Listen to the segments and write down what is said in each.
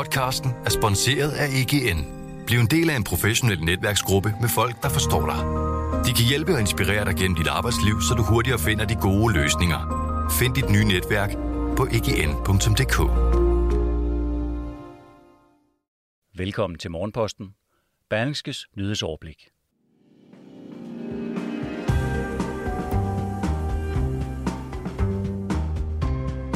Podcasten er sponsoreret af EGN. Bliv en del af en professionel netværksgruppe med folk, der forstår dig. De kan hjælpe og inspirere dig gennem dit arbejdsliv, så du hurtigere finder de gode løsninger. Find dit nye netværk på egn.dk. Velkommen til Morgenposten. Berlingskes nyhedsoverblik.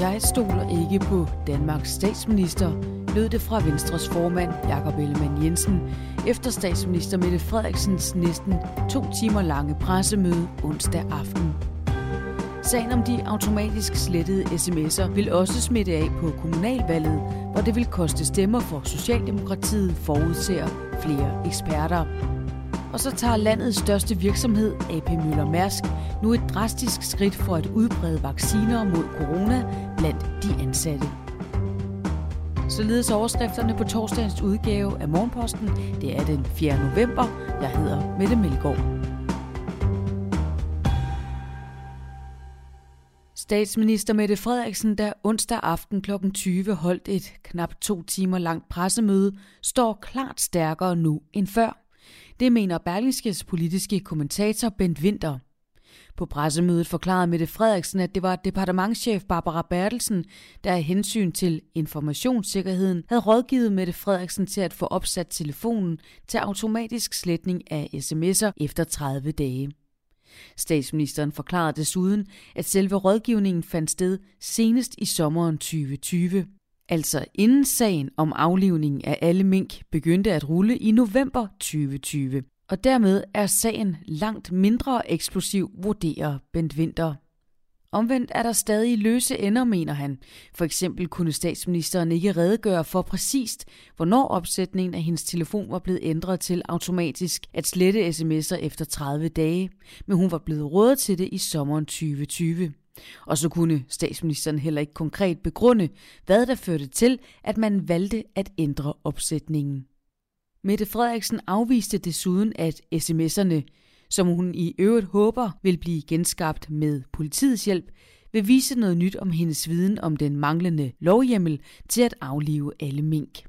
Jeg stoler ikke på Danmarks statsminister, lød det fra Venstres formand Jakob Ellemann Jensen, efter statsminister Mette Frederiksens næsten to timer lange pressemøde onsdag aften. Sagen om de automatisk slettede sms'er vil også smitte af på kommunalvalget, hvor det vil koste stemmer for Socialdemokratiet, forudser flere eksperter. Og så tager landets største virksomhed, AP Møller Mærsk, nu et drastisk skridt for at udbrede vacciner mod corona blandt de ansatte. Således overskrifterne på torsdagens udgave af Morgenposten. Det er den 4. november. Jeg hedder Mette Melgaard. Statsminister Mette Frederiksen, der onsdag aften kl. 20 holdt et knap to timer langt pressemøde, står klart stærkere nu end før. Det mener Berlingskes politiske kommentator Bent Winter. På pressemødet forklarede Mette Frederiksen, at det var departementschef Barbara Bertelsen, der af hensyn til informationssikkerheden havde rådgivet Mette Frederiksen til at få opsat telefonen til automatisk sletning af sms'er efter 30 dage. Statsministeren forklarede desuden, at selve rådgivningen fandt sted senest i sommeren 2020. Altså inden sagen om aflivningen af alle mink begyndte at rulle i november 2020. Og dermed er sagen langt mindre eksplosiv, vurderer Bent Winter. Omvendt er der stadig løse ender, mener han. For eksempel kunne statsministeren ikke redegøre for præcist, hvornår opsætningen af hendes telefon var blevet ændret til automatisk at slette sms'er efter 30 dage, men hun var blevet rådet til det i sommeren 2020. Og så kunne statsministeren heller ikke konkret begrunde, hvad der førte til, at man valgte at ændre opsætningen. Mette Frederiksen afviste desuden, at sms'erne, som hun i øvrigt håber vil blive genskabt med politiets hjælp, vil vise noget nyt om hendes viden om den manglende lovhjemmel til at aflive alle mink.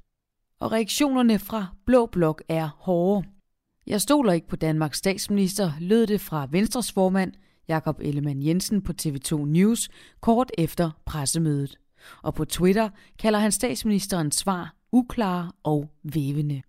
Og reaktionerne fra Blå Blok er hårde. Jeg stoler ikke på Danmarks statsminister, lød det fra Venstres formand Jakob Ellemann Jensen på TV2 News kort efter pressemødet. Og på Twitter kalder han statsministerens svar uklare og vævende.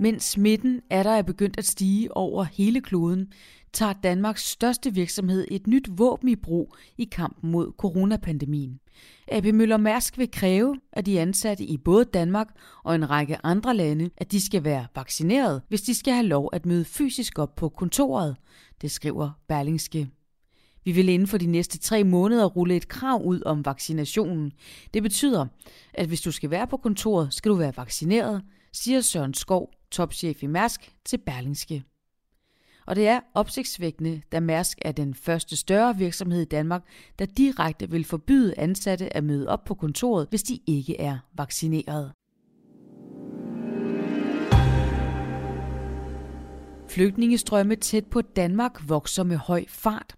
Mens smitten er der er begyndt at stige over hele kloden, tager Danmarks største virksomhed et nyt våben i brug i kampen mod coronapandemien. AP Møller Mærsk vil kræve at de ansatte i både Danmark og en række andre lande, at de skal være vaccineret, hvis de skal have lov at møde fysisk op på kontoret, det skriver Berlingske. Vi vil inden for de næste tre måneder rulle et krav ud om vaccinationen. Det betyder, at hvis du skal være på kontoret, skal du være vaccineret, siger Søren Skov, topchef i Mærsk, til Berlingske. Og det er opsigtsvækkende, da Mærsk er den første større virksomhed i Danmark, der direkte vil forbyde ansatte at møde op på kontoret, hvis de ikke er vaccineret. Flygtningestrømme tæt på Danmark vokser med høj fart.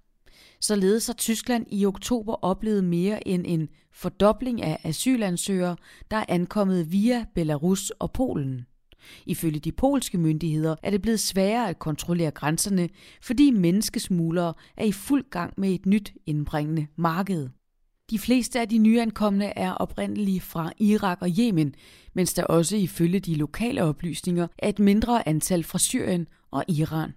Således har Tyskland i oktober oplevet mere end en fordobling af asylansøgere, der er ankommet via Belarus og Polen. Ifølge de polske myndigheder er det blevet sværere at kontrollere grænserne, fordi menneskesmuglere er i fuld gang med et nyt indbringende marked. De fleste af de nyankomne er oprindelige fra Irak og Yemen, mens der også ifølge de lokale oplysninger er et mindre antal fra Syrien og Iran.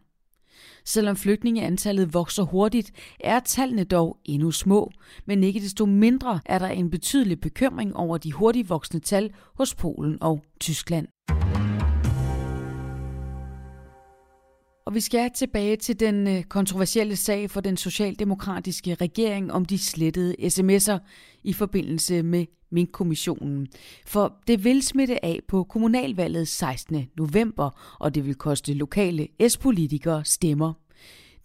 Selvom flygtningeantallet vokser hurtigt, er tallene dog endnu små, men ikke desto mindre er der en betydelig bekymring over de hurtigt voksende tal hos Polen og Tyskland. Og vi skal tilbage til den øh, kontroversielle sag for den socialdemokratiske regering om de slettede sms'er i forbindelse med Mink-kommissionen. For det vil smitte af på kommunalvalget 16. november, og det vil koste lokale S-politikere stemmer.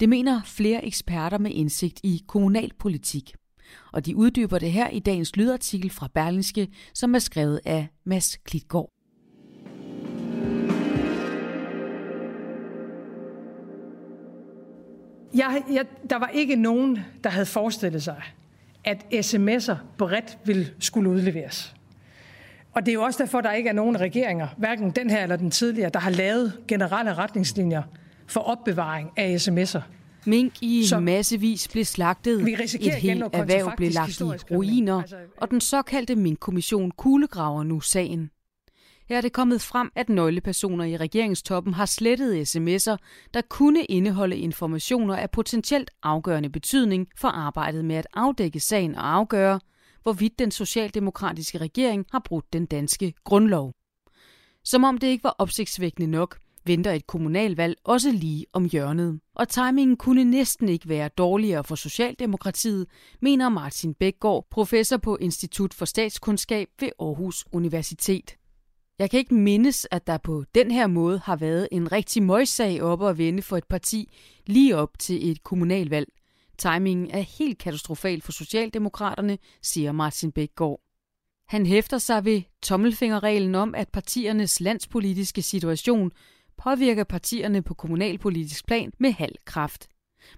Det mener flere eksperter med indsigt i kommunalpolitik. Og de uddyber det her i dagens lydartikel fra Berlingske, som er skrevet af Mads Klitgaard. Jeg, jeg, der var ikke nogen, der havde forestillet sig, at sms'er bredt vil skulle udleveres. Og det er jo også derfor, der ikke er nogen regeringer, hverken den her eller den tidligere, der har lavet generelle retningslinjer for opbevaring af sms'er. Mink i så massevis blev slagtet, vi et helt erhverv blev lagt i ruiner, altså, og den såkaldte Mink-kommission kuglegraver nu sagen. Her er det kommet frem, at nøglepersoner i regeringstoppen har slettet sms'er, der kunne indeholde informationer af potentielt afgørende betydning for arbejdet med at afdække sagen og afgøre, hvorvidt den socialdemokratiske regering har brudt den danske grundlov. Som om det ikke var opsigtsvækkende nok, venter et kommunalvalg også lige om hjørnet. Og timingen kunne næsten ikke være dårligere for Socialdemokratiet, mener Martin Bækgaard, professor på Institut for Statskundskab ved Aarhus Universitet. Jeg kan ikke mindes, at der på den her måde har været en rigtig møjsag oppe at vende for et parti lige op til et kommunalvalg. Timingen er helt katastrofal for Socialdemokraterne, siger Martin Bækgaard. Han hæfter sig ved tommelfingerreglen om, at partiernes landspolitiske situation påvirker partierne på kommunalpolitisk plan med halv kraft.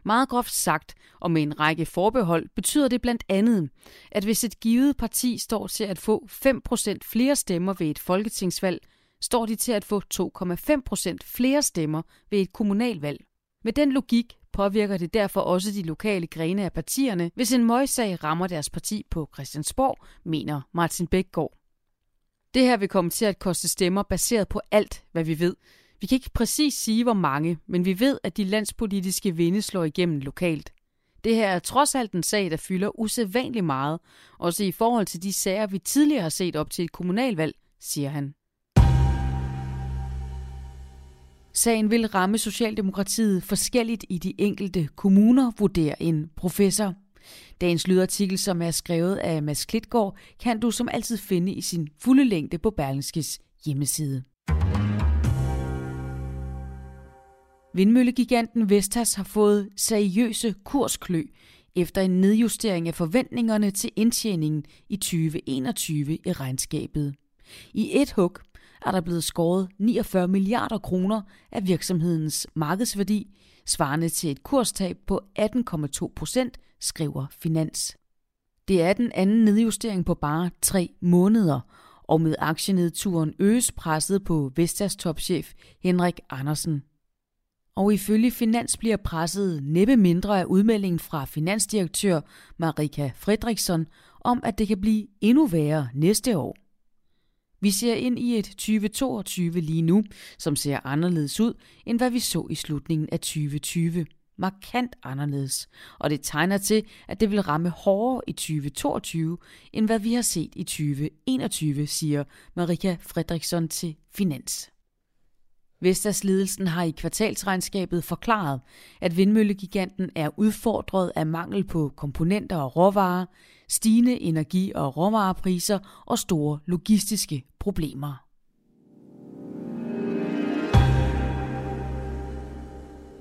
Meget groft sagt, og med en række forbehold, betyder det blandt andet, at hvis et givet parti står til at få 5% flere stemmer ved et folketingsvalg, står de til at få 2,5% flere stemmer ved et kommunalvalg. Med den logik påvirker det derfor også de lokale grene af partierne, hvis en møgssag rammer deres parti på Christiansborg, mener Martin Bækgaard. Det her vil komme til at koste stemmer baseret på alt, hvad vi ved, vi kan ikke præcis sige, hvor mange, men vi ved, at de landspolitiske vinde slår igennem lokalt. Det her er trods alt en sag, der fylder usædvanligt meget, også i forhold til de sager, vi tidligere har set op til et kommunalvalg, siger han. Sagen vil ramme Socialdemokratiet forskelligt i de enkelte kommuner, vurderer en professor. Dagens lydartikel, som er skrevet af Mads Klitgaard, kan du som altid finde i sin fulde længde på Berlingskes hjemmeside. Vindmøllegiganten Vestas har fået seriøse kursklø efter en nedjustering af forventningerne til indtjeningen i 2021 i regnskabet. I et hug er der blevet skåret 49 milliarder kroner af virksomhedens markedsværdi, svarende til et kurstab på 18,2 procent, skriver Finans. Det er den anden nedjustering på bare tre måneder, og med aktienedturen øges presset på Vestas topchef Henrik Andersen. Og ifølge Finans bliver presset næppe mindre af udmeldingen fra finansdirektør Marika Fredriksson om, at det kan blive endnu værre næste år. Vi ser ind i et 2022 lige nu, som ser anderledes ud, end hvad vi så i slutningen af 2020. Markant anderledes. Og det tegner til, at det vil ramme hårdere i 2022, end hvad vi har set i 2021, siger Marika Fredriksson til Finans. Vestas-ledelsen har i kvartalsregnskabet forklaret, at vindmøllegiganten er udfordret af mangel på komponenter og råvarer, stigende energi- og råvarepriser og store logistiske problemer.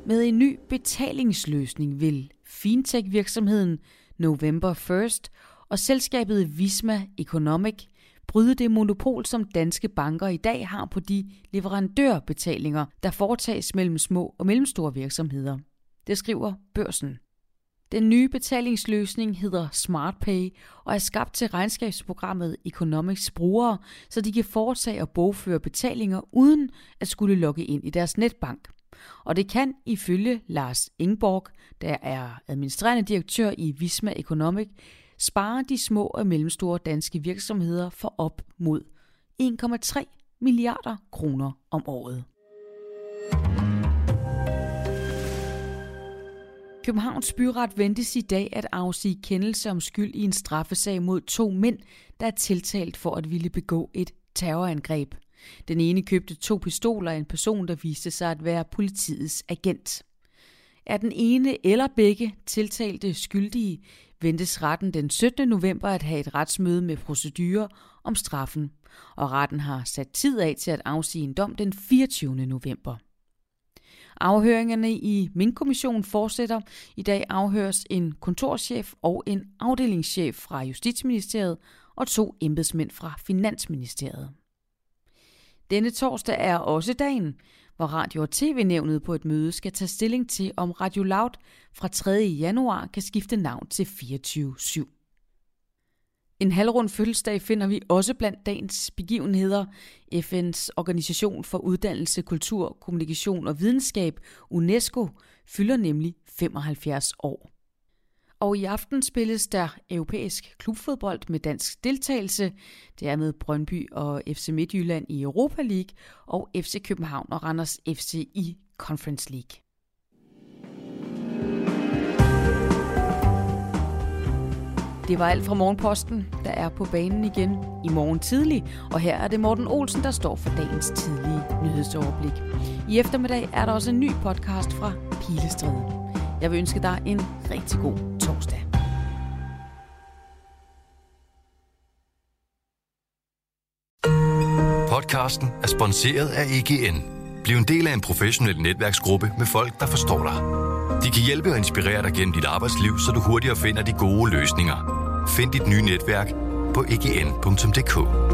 Med en ny betalingsløsning vil fintech-virksomheden November First og selskabet Visma Economic bryde det monopol, som danske banker i dag har på de leverandørbetalinger, der foretages mellem små og mellemstore virksomheder. Det skriver børsen. Den nye betalingsløsning hedder SmartPay og er skabt til regnskabsprogrammet Economics brugere, så de kan foretage og bogføre betalinger uden at skulle logge ind i deres netbank. Og det kan ifølge Lars Ingborg, der er administrerende direktør i Visma Economic, sparer de små og mellemstore danske virksomheder for op mod 1,3 milliarder kroner om året. Københavns Byret ventes i dag at afsige kendelse om skyld i en straffesag mod to mænd, der er tiltalt for at ville begå et terrorangreb. Den ene købte to pistoler af en person, der viste sig at være politiets agent. Er den ene eller begge tiltalte skyldige, ventes retten den 17. november at have et retsmøde med procedurer om straffen, og retten har sat tid af til at afsige en dom den 24. november. Afhøringerne i Mink-kommissionen fortsætter. I dag afhøres en kontorchef og en afdelingschef fra Justitsministeriet og to embedsmænd fra Finansministeriet. Denne torsdag er også dagen, hvor Radio- og TV-nævnet på et møde skal tage stilling til, om Radio Loud fra 3. januar kan skifte navn til 24-7. En halvrund fødselsdag finder vi også blandt dagens begivenheder. FN's Organisation for Uddannelse, Kultur, Kommunikation og Videnskab, UNESCO, fylder nemlig 75 år. Og i aften spilles der europæisk klubfodbold med dansk deltagelse. Det er med Brøndby og FC Midtjylland i Europa League og FC København og Randers FC i Conference League. Det var alt fra Morgenposten, der er på banen igen i morgen tidlig, og her er det Morten Olsen, der står for dagens tidlige nyhedsoverblik. I eftermiddag er der også en ny podcast fra Pilestræde. Jeg vil ønske dig en rigtig god torsdag. Podcasten er sponsoreret af EGN. Bliv en del af en professionel netværksgruppe med folk, der forstår dig. De kan hjælpe og inspirere dig gennem dit arbejdsliv, så du hurtigere finder de gode løsninger. Find dit nye netværk på egn.dk.